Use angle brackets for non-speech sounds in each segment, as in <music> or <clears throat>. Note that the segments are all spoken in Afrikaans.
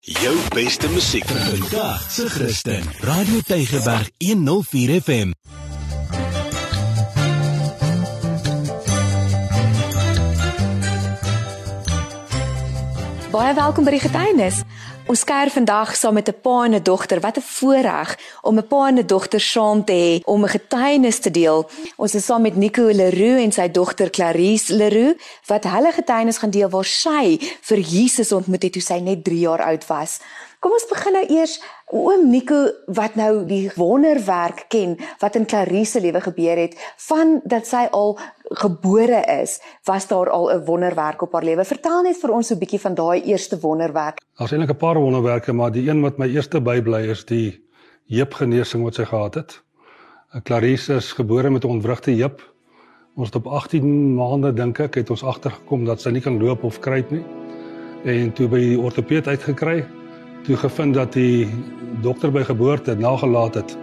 Jou beste musiek Vandag se Christen. Radio Tygerberg 104 FM. Baie welkom by die getuienis. Ons kuier vandag saam met 'n pa en 'n dogter. Wat 'n voorreg om 'n pa en 'n dogter saam te hê om 'n getuienis te deel. Ons is saam met Nico Leroux en sy dogter Clarice Leroux wat hulle getuienis gaan deel waar sy vir Jesus ontmoet het toe sy net 3 jaar oud was. Kom ons begin nou eers oom Nico wat nou die wonderwerk ken wat in Clarice se lewe gebeur het van dat sy al gebore is, was daar al 'n wonderwerk op haar lewe. Vertel net vir ons so 'n bietjie van daai eerste wonderwerk. Daar's eintlik 'n paar wonderwerke, maar die een wat my eerste bybly is die heupgenesing wat sy gehad het. Clarice is gebore met 'n ontwrigte heup. Ons het op 18 maande dink ek het ons agtergekom dat sy nie kan loop of kruip nie. En toe by die ortopeed uitgekry, toe gevind dat die dokter by geboorte nagelaat het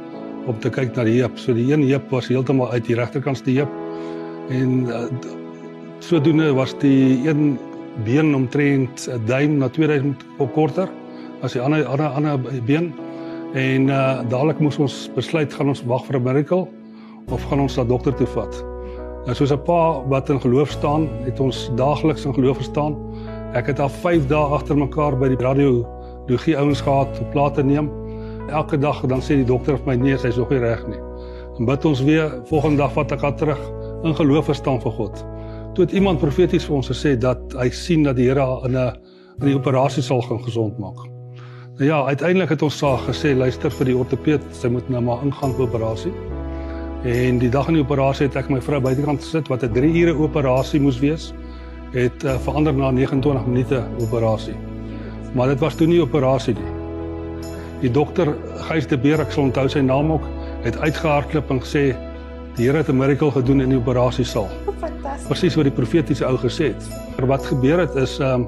om te kyk na die heup. So die een heup was heeltemal uit die regterkant se heup en uh, sodoende was die een been omtrent 'n duim na 2000 op korter as die ander ander ander been en uh, dadelik moes ons besluit gaan ons wag vir 'n miracle of gaan ons na dokter toe vat. Nou soos 'n pa wat in geloof staan, het ons daagliks in geloof gestaan. Ek het al 5 dae agter mekaar by die radio logie ouens gehad om plaas te neem. Elke dag dan sê die dokter vir my nee, sy's nog nie reg nie. Dan bid ons weer, volgende dag vat ek haar terug in geloof verstaan vir God. Toe het iemand profeties vir ons gesê dat hy sien dat die Here in 'n in die operasie sal gaan gesond maak. Nou ja, uiteindelik het ons saag gesê luister vir die ortopeed, sy moet nou maar ingaan vir operasie. En die dag van die operasie het ek my vrou buitekant gesit wat 'n 3 ure operasie moes wees, het uh, verander na 29 minute operasie. Maar dit was toe nie operasie nie. Die dokter Gys de Beer, ek sal onthou sy naam ook, het uitgehardloop en gesê die Here het 'n miracle gedoen in die operasiesaal. <laughs> Fantasties. Presies wat die profetiese ou gesê het. Maar wat gebeur het is ehm um,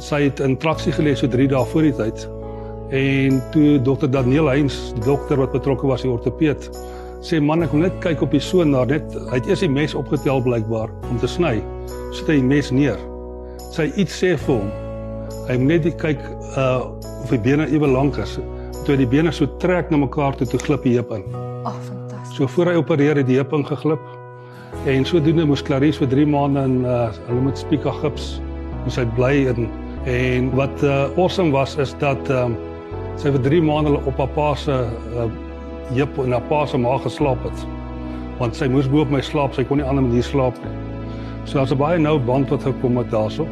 sy het in traksie gelees so 3 dae voor die tyd. En toe dokter Daniel Heinz, die dokter wat betrokke was, die ortopeed, sê man ek wil net kyk op die sonaar net hy het eers die mes opgetel blykbaar om te sny. Sit hy die mes neer. Sy iets sê vir hom. Hy moet net kyk uh of die bene ewe lank is. Toe die bene so trek na mekaar toe toe glip die heup in. Ag, oh, fantasties. So voor hy opereer het die heup ingeglip. En sodoende moes Clarice vir 3 maande in uh hulle moet spieka gips moes hy bly in en wat uh awesome was is dat um sy vir 3 maande op haar pa se uh heup en haar pa se maag geslaap het. Want sy moes bo op my slaap, sy kon nie ander manier slaap nie. So daar's 'n baie nou band wat gekom het daarso.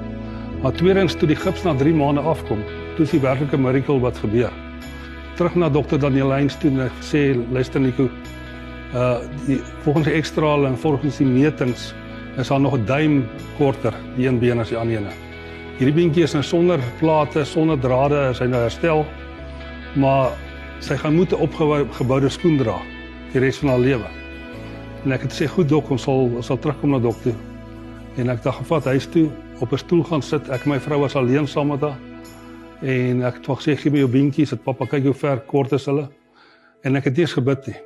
Maar tweedens toe die gips na 3 maande afkom, toe is die werklike miracle wat gebeur. Terug na dokter Daniel Heinz toe en hy sê luister Nico, uh die volgens die ekstrale en volgens die metings is daar nog 'n duim korter die een been as die ander ene. Hierdie beentjie is nou sonder plate, sonder drade, is hy nou herstel. Maar sy gaan moet 'n opgeboude skoen dra die res van haar lewe. En ek het sê goed dok, ons sal ons sal terugkom na dokter. En ek het haar gevat huis toe, op 'n stoel gaan sit. Ek en my vrou was alleen saam met haar. En ek het vir gesê gee my jou beentjies, dat pappa kyk hoe ver kort is hulle. En ek het eers gebid nie.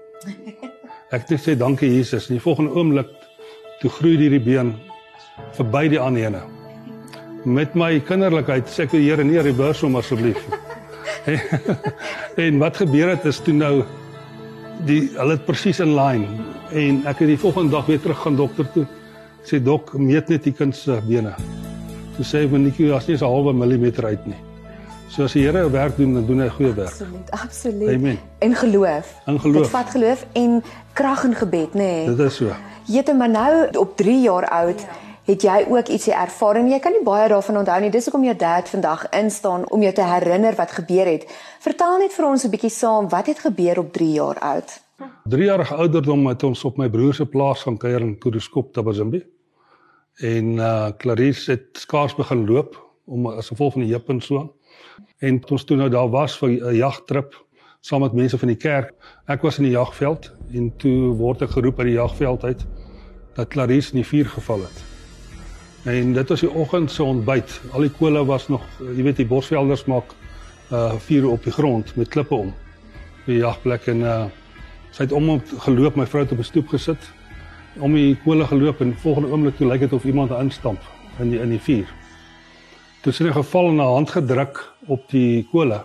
Ek het gesê dankie Jesus. In die volgende oomblik toe groei hierdie been verby die ander ene. Met my kinderlikheid sê ek die Here nee, reverse hom asseblief. <laughs> en wat gebeur het is toe nou die hulle het presies in line en ek het die volgende dag weer terug gaan dokter toe sê dok meet net die kind se bene. Toe sê hy manetjie as nie 'n halwe millimeter uit nie. So as die Here werk doen, dan doen hy goeie werk. Absoluut, absoluut. Amen. En geloof. In geloof. Dit vat geloof en krag in gebed, nê. Nee. Dit is so. Jette maar nou op 3 jaar oud het jy ook ietsie ervaar en jy kan nie baie daarvan onthou nie. Dis hoekom jou dad vandag instaan om jou te herinner wat gebeur het. Vertel net vir ons 'n bietjie saam wat het gebeur op 3 jaar oud. 3 jarige ouderdom het ons op my broer se plaas gaan kuier in Kuruskop, Tabazimbi. En uh Clarice het skaars begin loop om as gevolg van die heup en so. En ons toe nou daar was vir 'n jagtrip saam met mense van die kerk. Ek was in die jagveld en toe word ek geroep uit die jagveld uit dat Clarice in die vuur geval het. En dit was die oggend se ontbyt. Al die kole was nog, jy weet die bosvelders maak uh vuur op die grond met klippe om. Die jagplek en uh sy het om geloop, my vrou het op 'n stoep gesit om die kole geloop en volgende oomblik toe lyk dit of iemand instamp in die in die vuur. Toe sien 'n geval in 'n hand gedruk op die kole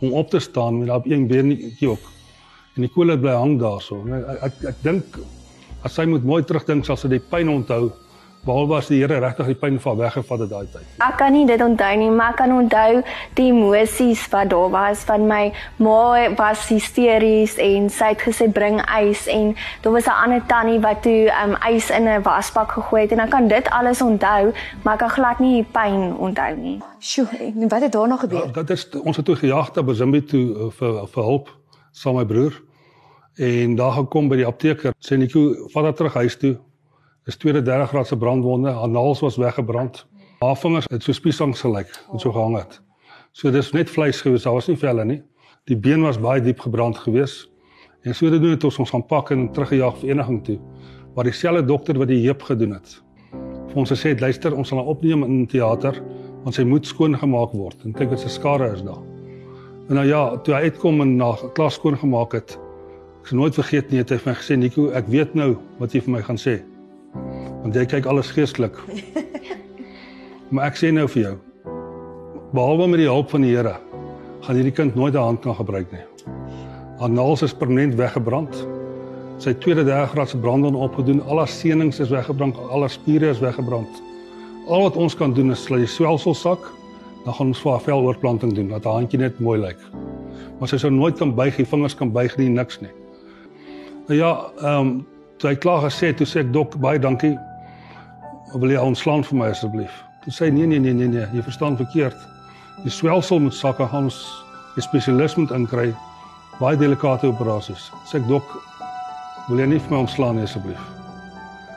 om op te staan met op een beenetjie ook. En die kole bly hang daarso. Ek ek, ek dink as sy moet mooi terugdink sal sy die pyn onthou behalwe as die Here regtig die pyn van weggevat het daai tyd. Ek kan nie dit onthou nie, maar ek kan onthou die emosies wat daar was van my ma was hysteries en sy het gesê bring ys en daar was 'n ander tannie wat toe um, ys in 'n wasbak gegooi het en ek kan dit alles onthou, maar ek kan glad nie die pyn onthou nie. Sjoe, en wat het daarna gebeur? Ja, dit is ons het toe gejaag na Bozimbi toe uh, vir vir hulp saam met my broer. En daar gekom by die apteker, sê Nico, vat haar terug huis toe. Dis tweede derde graad se brandwonde, haar naels was weggebrand. Haar vingers het so spiesangs gelyk, het so gehang het. So dis net vleis gewees, daar was nie velle nie. Die been was baie diep gebrand gewees. En so dit doen het ons ons gaan pak en teruggejaag vereniging toe waar dieselfde dokter wat die heup gedoen het. Vir ons gesê het luister, ons sal haar opneem in teater want sy moet skoon gemaak word. En kyk wat se skare is daar. En nou ja, toe hy uitkom en na klas skoon gemaak het, ek sal nooit vergeet nie, het hy vir my gesê Nico, ek weet nou wat jy vir my gaan sê want jy kyk alles geestelik. <laughs> maar ek sê nou vir jou, behalwe met die hulp van die Here, gaan hierdie kind nooit 'n hand kan gebruik nie. Haar naels is permanent weggebrand. Sy tweede derde graad se brandwond opgedoen, al haar seënings is weggebrand, al haar spiere is weggebrand. Al wat ons kan doen is die swelsel sak, dan gaan ons vir haar veloorplanting doen, dat haar handjie net mooi lyk. Maar sy sou nooit kan buig, die vingers kan buig nie, niks nie. Nou ja, ehm um, toe hy klaar gesê het, toe sê ek dok baie dankie. Wil jy ontslaan vir my asseblief? Toe sê hy nee nee nee nee nee, jy verstaan verkeerd. Die swelsel moet sakke gaan ons 'n spesialis moet inkry. Baie delikate operasies. Sê ek dok, wil jy nie vir my ontslaan nie asseblief?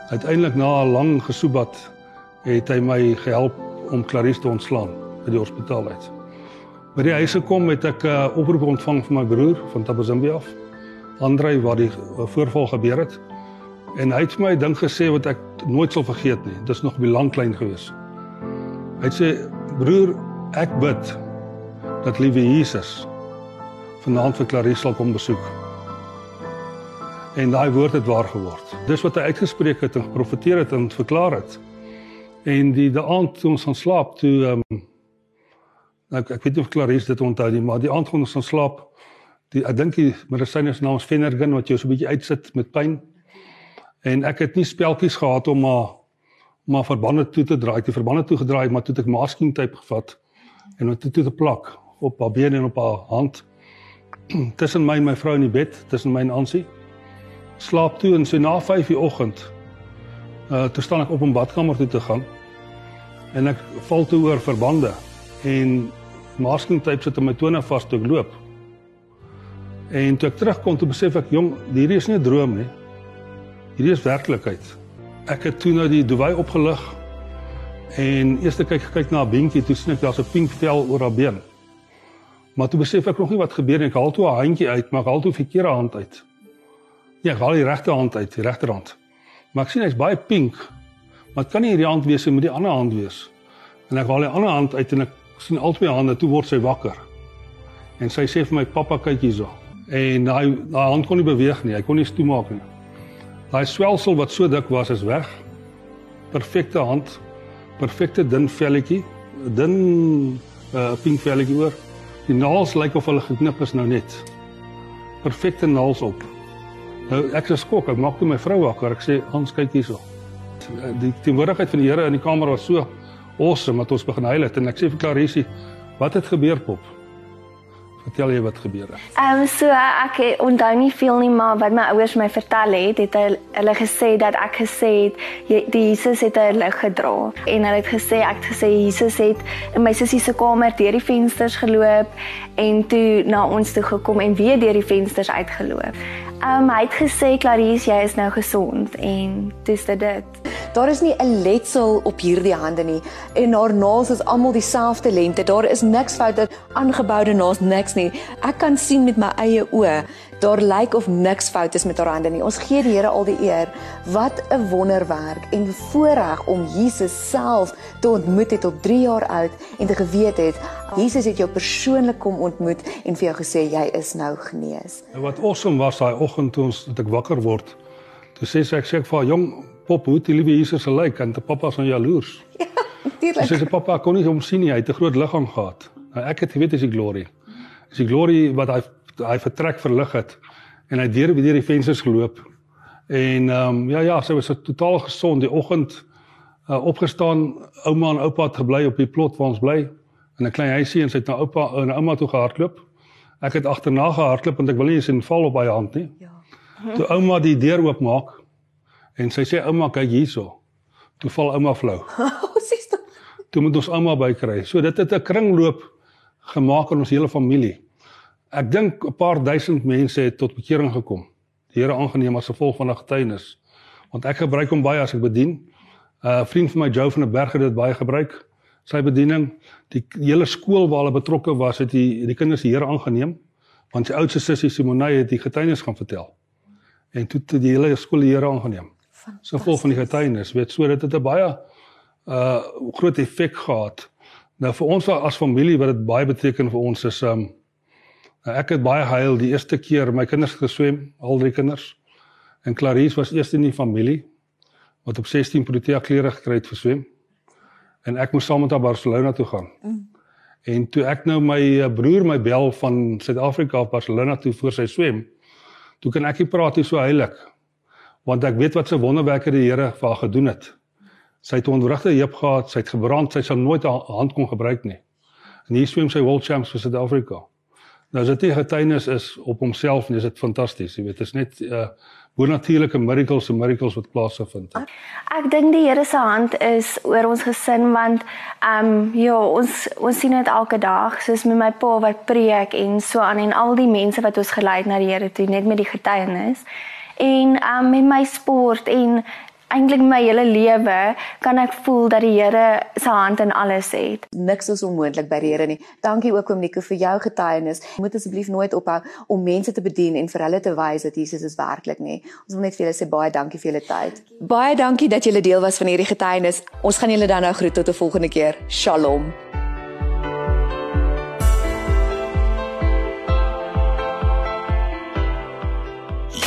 Uiteindelik na 'n lang gesoebat het hy my gehelp om Clarice te ontslaan by die hospitaal uit. By die huis gekom het ek 'n uh, oproep ontvang van my broer van Tabazimbi af. Andrei waar die voorval gebeur het. En hy het vir my ding gesê wat ek nooit sal vergeet nie. Dit is nog op die lang klein gewees. Hy sê broer, ek bid dat liewe Jesus vanaand vir Clarice sal kom besoek. En daai woord het waar geword. Dis wat hy uitgespreek het en geprofeteer het en verklaar het. En die die aand toe ons gaan slaap, toe ehm um, ek ek weet nie of Clarice dit onthou nie, maar die aand toe ons gaan slaap, die ek dink die medisyne is naams Fenergan wat jou so 'n bietjie uitsit met pyn En ek het nie speltjies gehad om maar maar verbande toe te draai, die verbande toe gedraai, maar toe het ek masking tape gevat en dit toe te plak op haar bene en op haar hand. <clears throat> tussen my en my vrou in die bed, tussen my en Ansie. Slaap toe en so na 5:00 die oggend. Uh toe staan ek op om badkamer toe te gaan. En ek val toe oor verbande en masking tape sit in my tone vas toe ek loop. En toe ek terugkom toe besef ek, jong, hierdie is nie 'n droom nie. Hierdie is werklikheid. Ek het toe nou die duwy opgelig en eers kyk gekyk na 'n beentjie, toe sien ek daar's 'n pink vel oor haar been. Maar toe besef ek nog nie wat gebeur nie. Ek haal toe 'n handjie uit, maar ek haal toe die verkeerde hand uit. Ja, ek haal die regte hand uit, die regterhand. Maar ek sien hy's baie pink. Maar dit kan nie hierdie hand wees nie, moet die ander hand wees. En ek haal die ander hand uit en ek sien albei hande, toe word sy wakker. En sy sê vir my, "Pappa, kyk hierso." En daai daai hand kon nie beweeg nie. Hy kon nie stoemaak nie. Daai swelsel wat so dik was is weg. Perfekte hand. Perfekte dun velletjie, dun uh pink velletjie oor. Die naels lyk of hulle geknip is nou net. Perfekte naels op. Nou ek is skok, ek maak toe my vrou wakker. Ek sê, "Ons kyk hierso." Die teenwoordigheid van die Here in die kamer was so awesome dat ons begin huil het en ek sê vir Clarice, "Wat het gebeur, pop?" Vertel jy wat gebeur het? Ehm um, so ek onthou nie veel nie, maar wat my ouers my vertel het, het hulle gesê dat ek gesê het die Jesus het 'n lig gedra en hulle het gesê ek het gesê Jesus het in my sussie se kamer deur die vensters geloop en toe na ons toe gekom en weer deur die vensters uitgeloop. Ehm um, hy het gesê Clarice, jy is nou gesond en dis dit. Daar is nie 'n letsel op hierdie hande nie en haar naels is almal dieselfde lengte. Daar is niks fout dat aangeboude naels niks nie. Ek kan sien met my eie oë daar lyk of niks fout is met haar hande nie. Ons gee die Here al die eer. Wat 'n wonderwerk en voorreg om Jesus self te ontmoet het op 3 jaar oud en te geweet het Jesus het jou persoonlik kom ontmoet en vir jou gesê jy is nou genees. En wat awesome was daai oggend toe ons dat ek wakker word. Toe sê sy ek sê ek vir haar jong pop hoe die liewe Jesus se lyk en te pappa is nou jaloers. <laughs> Ja. tuurlik. Sy sê pappa kon nie hom sien nie, hy het 'n groot liggaam gehad. Nou ek het geweet dis die glorie. Dis die glorie wat hy hy vertrek verlig het en hy deur deur die vensters geloop. En ehm um, ja ja, sy was totaal gesond die oggend uh, opgestaan, ouma en oupa het gebly op die plot waar ons bly in 'n klein huisie en sy het na oupa en ouma toe gehardloop. Ek het agterna gehardloop want ek wil nie eens in val op haar hand nie. Ja. Toe ouma die deur oopmaak en sy sê ouma kyk hierso. Toe val ouma flou. Sies tog. Toe moet ons ouma bykry. So dit het 'n kringloop gemaak in ons hele familie. Ek dink 'n paar duisend mense het tot bekering gekom. Die Here aangeneem as gevolg van 'n getuienis. Want ek gebruik hom baie as ek bedien. 'n uh, Vriend van my Joe van der Berg het dit baie gebruik. Sy bediening, die hele skool waar hulle betrokke was, het die die kinders die Here aangeneem. Want sy oudste sussie Simonay het die getuienis gaan vertel. En toe het die hele skool die Here aangeneem. So vol van die getuienis, weet so dit het 'n baie uh groot effek gehad. Nou vir ons as familie wat dit baie beteken vir ons is um ek het baie gehuil die eerste keer my kinders geswem, al drie kinders. En Clarice was eers in die familie wat op 16 Protea klere gekry het vir swem. En ek moes saam met haar Barcelona toe gaan. Mm. En toe ek nou my broer my bel van Suid-Afrika af Barcelona toe vir sy swem, toe kan ek nie praat hoe so heilig. Want ek weet wat se wonderwerke die Here vir haar gedoen het. Sy het 'n ontwrigte heup gehad, sy het gebrand, sy sal nooit haar hand kon gebruik nie. En hier swem sy World Champs vir Suid-Afrika. Nou as dit nie getuienis is op homself nie, is dit fantasties, jy weet, dit is net 'n uh, bonatuurlike miracles en miracles wat plaasvind. Ek dink die Here se hand is oor ons gesin want ehm um, ja, ons ons sien dit elke dag, soos met my pa wat preek en so aan en al die mense wat ons gelei het na die Here toe net met die getuienis. En um, met my sport en eintlik my hele lewe kan ek voel dat die Here se hand in alles het. Niks is onmoontlik by die Here nie. Dankie ook oom Nico vir jou getuienis. Moet asseblief nooit ophou om mense te bedien en vir hulle te wys dat Jesus is werklik nie. Ons wil net vir julle sê baie dankie vir julle tyd. Baie dankie dat julle deel was van hierdie getuienis. Ons gaan julle dan nou groet tot 'n volgende keer. Shalom.